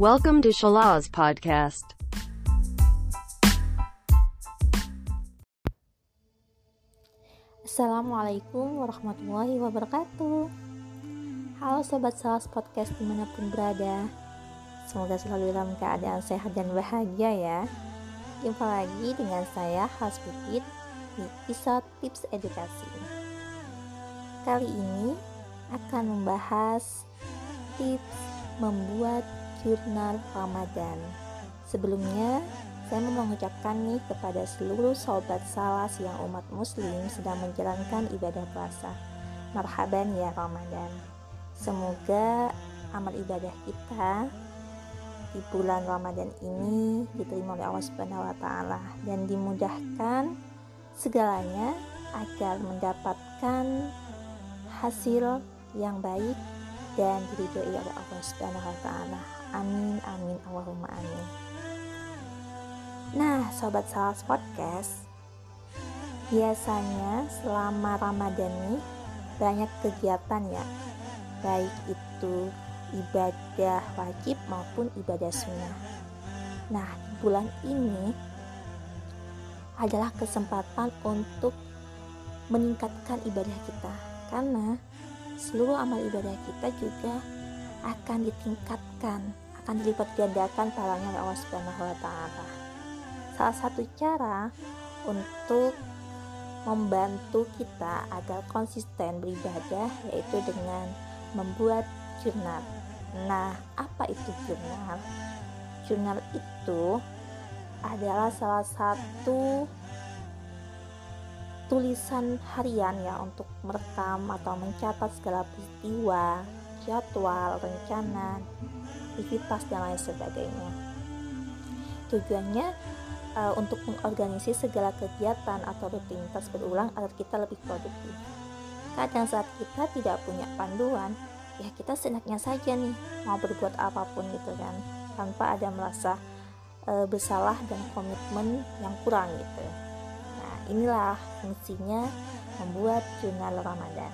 Welcome to Shalaz Podcast. Assalamualaikum warahmatullahi wabarakatuh. Halo Sobat Salas Podcast di mana pun berada. Semoga selalu dalam keadaan sehat dan bahagia ya. Jumpa lagi dengan saya Hasbukit di episode tips edukasi. Kali ini akan membahas tips membuat jurnal Ramadan Sebelumnya saya mau mengucapkan nih kepada seluruh sobat salas yang umat muslim sedang menjalankan ibadah puasa. Marhaban ya Ramadan. Semoga amal ibadah kita di bulan Ramadan ini diterima oleh Allah Subhanahu wa taala dan dimudahkan segalanya agar mendapatkan hasil yang baik dan diridhoi oleh Allah Subhanahu wa taala. Amin amin Allahumma amin. Nah, sobat Salas Podcast, biasanya selama Ramadan nih banyak kegiatan ya, baik itu ibadah wajib maupun ibadah sunnah. Nah, bulan ini adalah kesempatan untuk meningkatkan ibadah kita karena seluruh amal ibadah kita juga akan ditingkatkan, akan dilipat gandakan pahalanya oleh Allah Subhanahu wa taala salah satu cara untuk membantu kita agar konsisten beribadah yaitu dengan membuat jurnal. Nah, apa itu jurnal? Jurnal itu adalah salah satu tulisan harian ya untuk merekam atau mencatat segala peristiwa, jadwal, rencana, aktivitas dan lain sebagainya. Tujuannya uh, untuk mengorganisir segala kegiatan atau rutinitas berulang agar kita lebih produktif. Kadang saat kita tidak punya panduan, ya kita senaknya saja nih mau berbuat apa pun gitu kan, tanpa ada merasa uh, bersalah dan komitmen yang kurang gitu. Nah inilah fungsinya membuat jurnal Ramadan.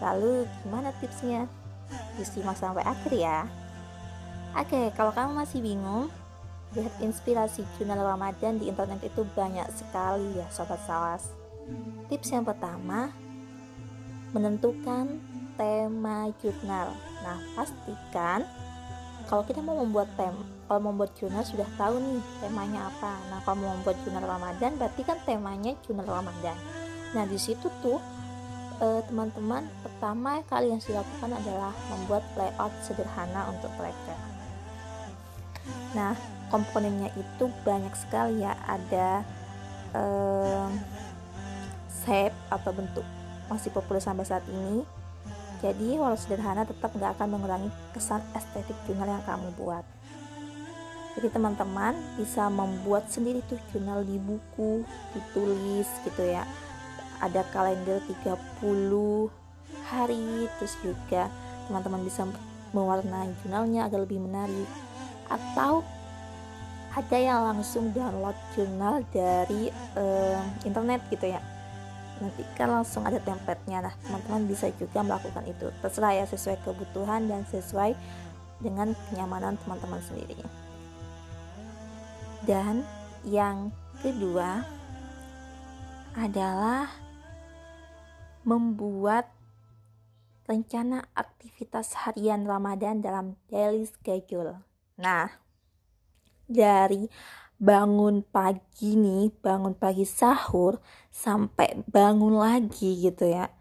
Lalu gimana tipsnya? Disimak sampai akhir ya. Oke, kalau kamu masih bingung, lihat inspirasi jurnal Ramadan di internet itu banyak sekali ya sobat salas tips yang pertama menentukan tema jurnal. Nah pastikan kalau kita mau membuat tem kalau membuat jurnal sudah tahu nih temanya apa. Nah kalau mau membuat jurnal Ramadan berarti kan temanya jurnal Ramadan. Nah di situ tuh eh, teman-teman pertama kali yang saya lakukan adalah membuat layout sederhana untuk tracker. Nah komponennya itu banyak sekali ya. Ada um, shape atau bentuk masih populer sampai saat ini. Jadi walau sederhana tetap nggak akan mengurangi kesan estetik jurnal yang kamu buat. Jadi teman-teman bisa membuat sendiri tuh jurnal di buku ditulis gitu ya ada kalender 30 hari terus juga teman-teman bisa mewarnai jurnalnya agar lebih menarik. Atau ada yang langsung download jurnal dari um, internet gitu ya. Nanti kan langsung ada template-nya nah teman-teman bisa juga melakukan itu. Terserah ya sesuai kebutuhan dan sesuai dengan kenyamanan teman-teman sendiri. Dan yang kedua adalah membuat rencana aktivitas harian Ramadan dalam daily schedule. Nah, dari bangun pagi nih, bangun pagi sahur sampai bangun lagi gitu ya.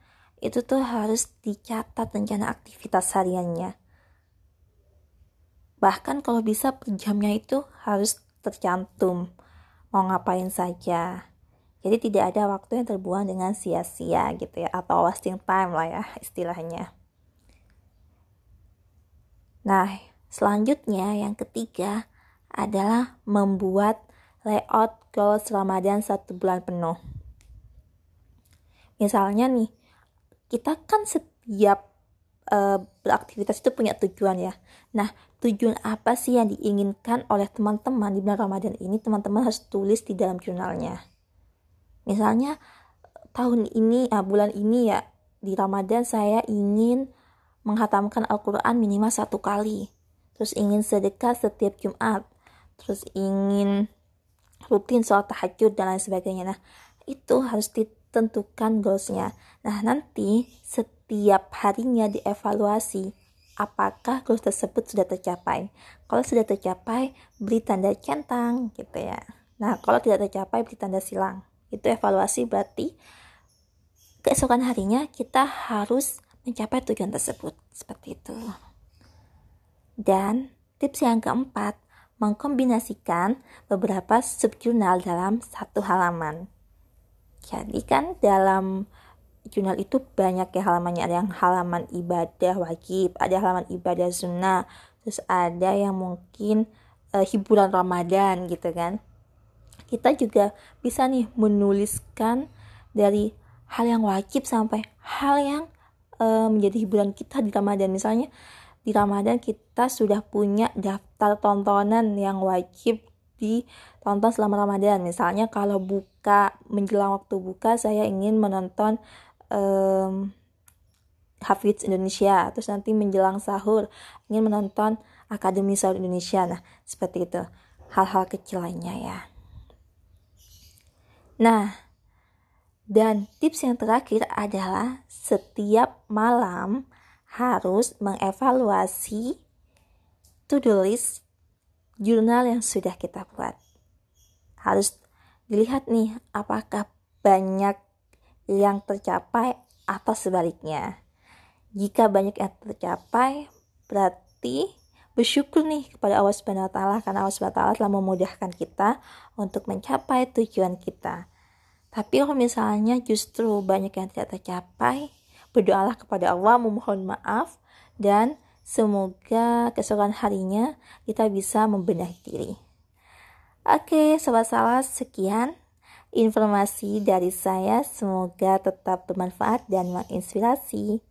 Itu tuh harus dicatat rencana aktivitas hariannya. Bahkan kalau bisa per jamnya itu harus tercantum mau ngapain saja. Jadi tidak ada waktu yang terbuang dengan sia-sia gitu ya atau wasting time lah ya istilahnya. Nah, selanjutnya yang ketiga adalah membuat layout goals Ramadan satu bulan penuh. Misalnya nih, kita kan setiap uh, beraktivitas itu punya tujuan ya. Nah, tujuan apa sih yang diinginkan oleh teman-teman di bulan Ramadan ini? Teman-teman harus tulis di dalam jurnalnya. Misalnya tahun ini, uh, bulan ini ya di Ramadan saya ingin menghatamkan Al-Quran minimal satu kali terus ingin sedekah setiap Jumat, terus ingin rutin sholat tahajud dan lain sebagainya. Nah, itu harus ditentukan goalsnya. Nah, nanti setiap harinya dievaluasi apakah goals tersebut sudah tercapai. Kalau sudah tercapai, beri tanda centang gitu ya. Nah, kalau tidak tercapai, beri tanda silang. Itu evaluasi berarti keesokan harinya kita harus mencapai tujuan tersebut. Seperti itu. Dan tips yang keempat, mengkombinasikan beberapa subjurnal dalam satu halaman. Jadi kan dalam jurnal itu banyak ya halamannya ada yang halaman ibadah wajib ada halaman ibadah sunnah terus ada yang mungkin uh, hiburan Ramadan gitu kan kita juga bisa nih menuliskan dari hal yang wajib sampai hal yang uh, menjadi hiburan kita di Ramadan. Misalnya di Ramadan kita sudah punya daftar tontonan yang wajib ditonton selama Ramadan. Misalnya kalau buka menjelang waktu buka saya ingin menonton um, Hafiz Indonesia. Terus nanti menjelang sahur ingin menonton Akademi Sahur Indonesia. Nah seperti itu. Hal-hal kecil lainnya ya nah dan tips yang terakhir adalah setiap malam harus mengevaluasi to-do list jurnal yang sudah kita buat. Harus dilihat nih apakah banyak yang tercapai atau sebaliknya. Jika banyak yang tercapai, berarti bersyukur nih kepada Allah Subhanahu wa taala karena Allah Subhanahu wa taala telah memudahkan kita untuk mencapai tujuan kita. Tapi kalau misalnya justru banyak yang tidak tercapai, berdoalah kepada Allah memohon maaf dan semoga keesokan harinya kita bisa membenahi diri. Oke, sobat salah sekian informasi dari saya semoga tetap bermanfaat dan menginspirasi.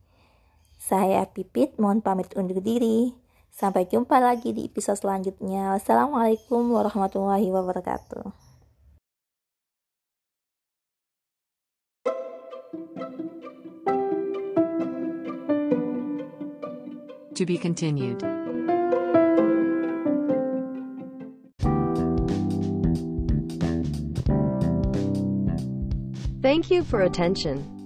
Saya Pipit, mohon pamit undur diri. Sampai jumpa lagi di episode selanjutnya. Wassalamualaikum warahmatullahi wabarakatuh. To be continued. Thank you for attention.